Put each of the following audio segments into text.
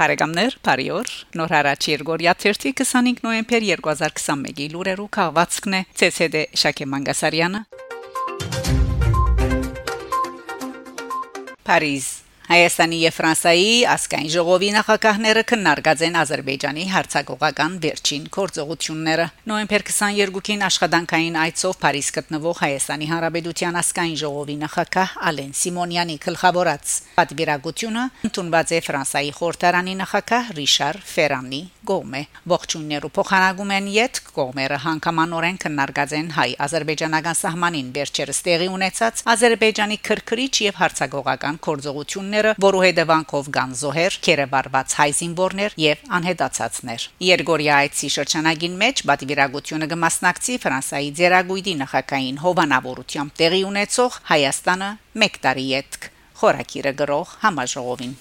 Բարեկամներ, բարի օր։ Նոր հարաճ Երգորիա 25 նոյեմբեր 2021-ի լուրերու քաղվածքն է ՑՍԴ Շակե Մանգասարյանը։ Փարիզ Հայաստանի եւ Ֆրանսիայի ասկային ժողովի նախագահները քննարկած են Ադրբեջանի հարցակողական վերջին կորձողությունները։ Նոյեմբեր 22-ին աշխատանքային այցով Փարիզ գտնվող Հայաստանի Հանրապետության ասկային ժողովի նախագահ Ալեն Սիմոնյանի գլխավորած պատվիրակությունը ընդունված է Ֆրանսիայի խորհրդարանի նախագահ Ռիշար Ֆերանի կողմէ ողջուններու փոխանակում են յետ կողմերը հանգամանորեն քննարկած են հայ-ադրբեջանական սահմանին վերջերս տեղի ունեցած Ադրբեջանի քրքրիչ եւ հարցակողական կորձողությունները, որու հետևանքով կան զոհեր, կերեվարված հայ զինվորներ եւ անհետացածներ։ Երգորիա այցի շրջանագին մեջ բադվիրագությունը կմասնակցի Ֆրանսիայի ձերագույդի նախակային հովանավորությամբ տեղի ունեցող Հայաստանը 1 տարի յետք խորակիրը գրող համաժողովին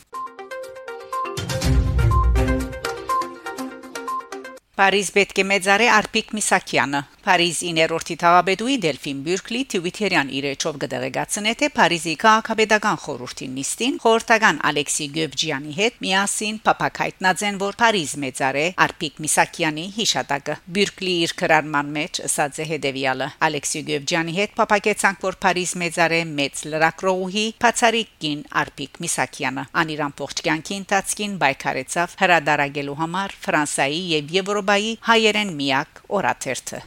Փարիզ պետք է մեծարե Արփիկ Միսակյանը Փարիզ 9-րդի թաղաբեդուի Դելֆին Բյուրկլի Թվիտերյան իրեչով գդեգացնե թե Փարիզի քաղաքապետական խորհրդի նիստին խորհրդական Ալեքսի Գևջյանի հետ միասին փապակայտնadzեն որ Փարիզ մեծարե Արփիկ Միսակյանի հիշատակը Բյուրկլի իր քրարման մեջ ասած է հետևյալը. Ալեքսի Գևջյանի հետ փապակեցանք որ Փարիզ մեծարե մեծ լրակրողի Փացարիկին Արփիկ Միսակյանը անիրան փողջ կյանքի ընթացքին բայկարեցավ հրադարագելու համար Ֆրանսայի եւ Եվրոպայի հայերեն միակ օրաթերթը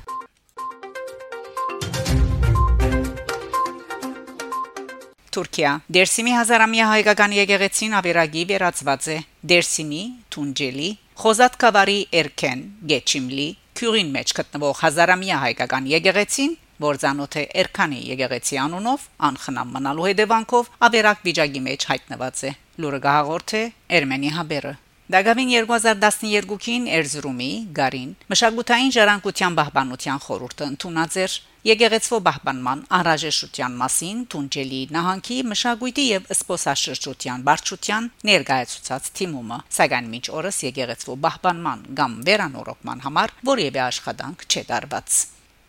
Թուրքիա Դերսիմի հազարամյա հայկական եկեղեցին ավերագի վերածված է Դերսիմի Թունջելի Խոզատկավարի Էրքեն Գեչիմլի Քյուրին մեջ գտնվող հազարամյա հայկական եկեղեցին որ ցանոթ է Էրքանի եկեղեցի անունով անխնամ մնալու հետևանքով ավերակ վիճակի մեջ հայտնված է լուրը գահաղորդ է Էրմենի հաբերը Դագավին 2012-ին Էրզրումի Գարին մշակութային ժառանգության պահպանության խորհուրդը ընդունած էր Եկեղեցվո պահպանման անհրաժեշտության մասին Թունջելի նահանգի մշակույթի եւ սպոսաշրջության բարչության ներկայացուցած թիմումը, սակայն մինչ օրս եկեղեցվո պահպանման կամ վերանորոգման համար որևէ աշխատանք չէ տարված։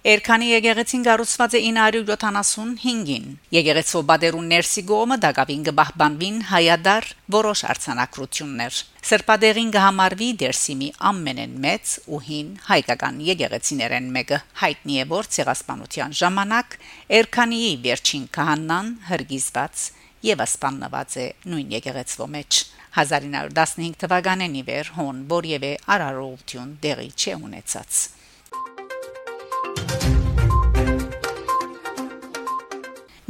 Էրքանի եկեղեցին կառուցված է 975-ին։ Եկեղեցու բادرուն ներսի գոմը դակավին գբահբանվին հայադար որոշ արցանակրություններ։ Սրբադեղին կհամարվի դերսիմի ամենեն մեծ ու հին հայկական եկեղեցիներեն մեկը։ Հայտնի է որ ցեղասպանության ժամանակ Էրքանիի վերջին քահանան հրգիզված եւ ասպաննված է նույն եկեղեցվո մեջ։ 1915 թվականին իվեր հոն որևէ արարողություն դեղի չունեցած։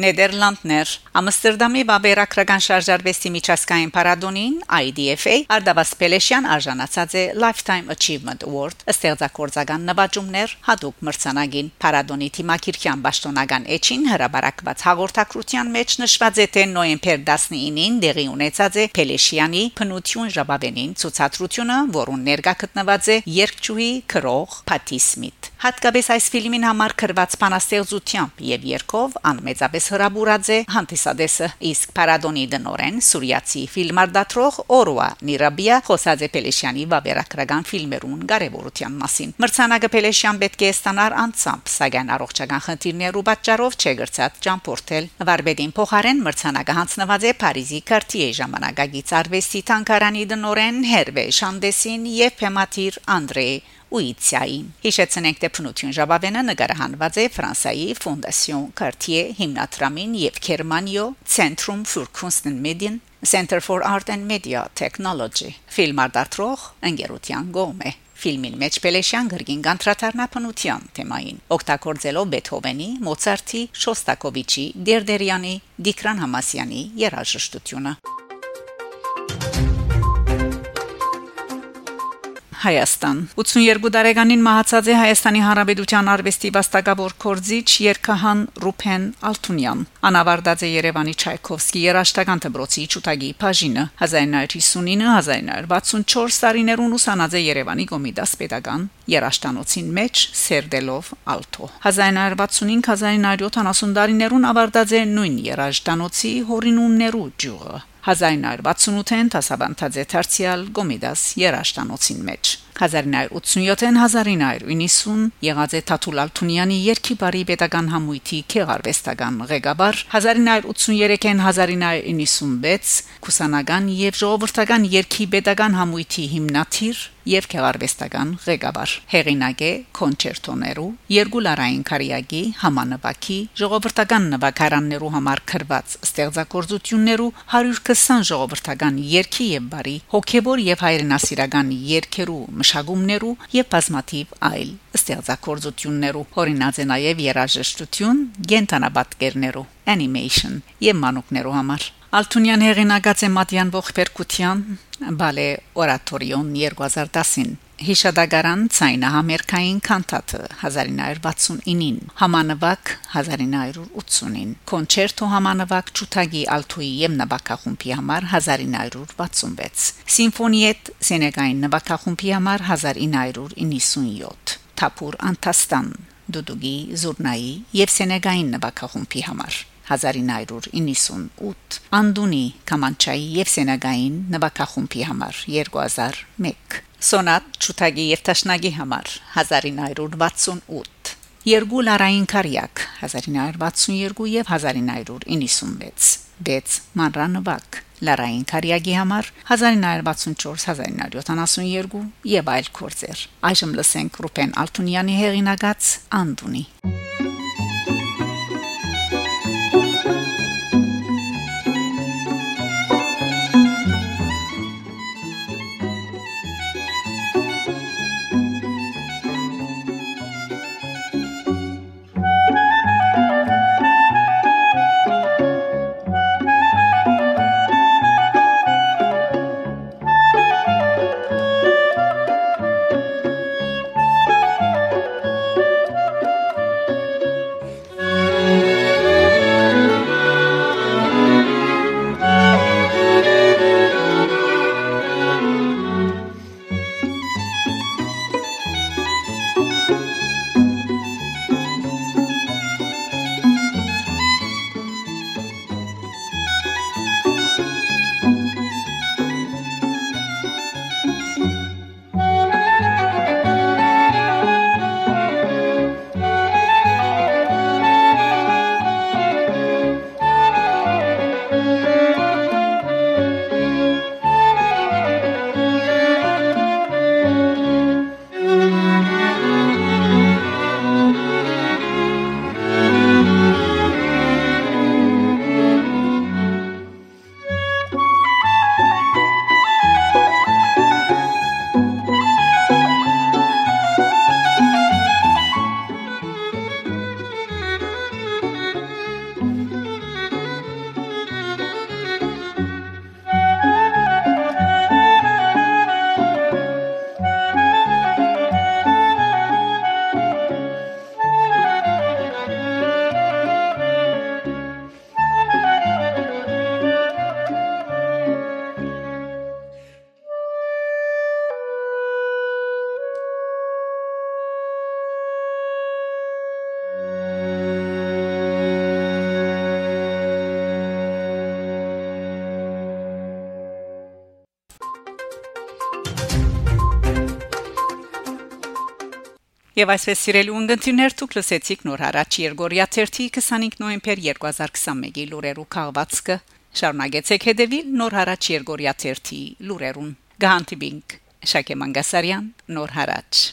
Նեդերլանդներ Ամստերդամի Բաբերակրական շարժարվեստի միջազգային փառատոնին IDFA Արդավաս Պելեշյան արժանացած է Lifetime Achievement Award ստեղծագործական նվաճումներ հadoop մրցանակին փառատոնի թիմակիրքյան պաշտոնական էջին հրաբարակված հաղորդակցության մեջ նշված է թե նոյեմբեր 19-ին դեղի ունեցած է Պելեշյանի փնություն ժաբավենին ցուցադրությունը, որուն ներկա գտնված է երկչուհի քրող Փաթի Սմիթ հատկապես այս ֆիլմին համար քրված բանաստեղծությամբ եւ երկով անմեծապես հրաբուրած է հանդիսադեսը իսկ Պարադոնի դնորեն սուրիացի ֆիլմարդատրող Օրուա Նիրաբիա խոսած է Պելեշյանի վավերագրական ֆիլմերուն կարևորության մասին մրցանակը Պելեշյան պետք է ստանար անցամբ սակայն առողջական խնդիրներու պատճառով չգրծած ճամփորդել Վարբեդին փոխարեն մրցանակը հանձնված է Փարիզի Cartier ժամանակագից արվեստի թանկարանի դնորեն Հերվե Շանդեսին եւ Փեմատիր Անդրե Ուիցիային։ Հիշեցնենք թե փնություն ժաբավենը նկարահանված է Ֆրանսայի Fondation Cartier հիմնադրամին եւ Գերմանիո Zentrum für Kunst und Medien Center for Art and Media Technology ֆիլմարտադրող ընկերության գոմե ֆիլմին մեջ Պելեշյան գրգին կանտրատարնապնության թեմային օգտագործելով Բեթհովենի, Մոցարտի, Շոստակովիչի, Դերդերյանի, Դիկրան Համասյանի երաժշտությունը Հայաստան 82 տարեկանին մահացած է Հայաստանի Հանրապետության արվեստի վաստակավոր կորզիչ Երքահան Ռուփեն Ալթունյան անավարտած է Երևանի Չայկովսկի երաշտական դպրոցի ճուտագի բաժինը 1959-1964 տարիներուն ուսանած է Երևանի Կոմիտաս Պետական երաշտանոցին մեջ Սերդելով Ալթո 1965-1970 տարիներուն ավարտած է նույն երաշտանոցի հորինուններու ջուղը 1968-ին դասավանդած է Թարցիալ Գոմիդաս երաշտանոցին մեջ 1987-ին 1990 եղած է Թաթուլ Ալթունյանի երկի բարի pedagogan համույթի քեղարվեստական ղեկավար 1983-ին 1996 կուսանական եւ ժողովրդական երկի pedagogan համույթի հիմնադիր եւ քեղարվեստական ղեկավար հեղինակ է կոնցերտոներու երկու լարային կարիագի համանվակի ժողովրդական նվագարաններու համար քրված ստեղծագործություններու 120 ժողովրդական երկի եւ բարի հոգեվոր եւ հայրենասիրական երկերու մշակումներու եւ բազմաթիվ այլ ստեղծագործություններու օրինաց է նաեւ երաժշտություն գենտանաբատկերներու animation եւ մանուկներու համար Ալթունյան հեղինակած է Մատյան ողբերգության բալե օրատորիոն 2010-ին Հիշադակարան ցայնահամերկային կանտատը 1969-ին Համանվակ 1980-ին Կոնցերտո Համանվակ Չութագի Ալթուի եւ նվագախումբի համար 1966 Սիմֆոնիետ Սենեգային նվագախումբի համար 1997 Թափուր Անտաստան Դուդուգի Զուրնայի եւ Սենեգային նվագախումբի համար 1998 Անդունի Կամանչայի եւ Սենագային նվագախումբի համար 2001 Սոնատ Չութագի եւ Տաշնագի համար 1968 Երկու լարային կարիակ 1962 եւ 1996 Դեց մանրանվակ լարային կարիակի համար 1964-1972 եւ այլ կորձեր այժմ լսենք Ռուպեն Ալթունյանի հեղինակած Անդունի Եվ այսպես սիրելի ունգընտիրներ դուք լսեցիք նոր հարաճ Երգորիա 30 25 նոյեմբեր 2021-ի լուրերու քաղվածքը շարունակեցեք հետևել նոր հարաճ Երգորիա 30 լուրերուն գահանտիբինգ Շակե Մանգասարյան նոր հարաճ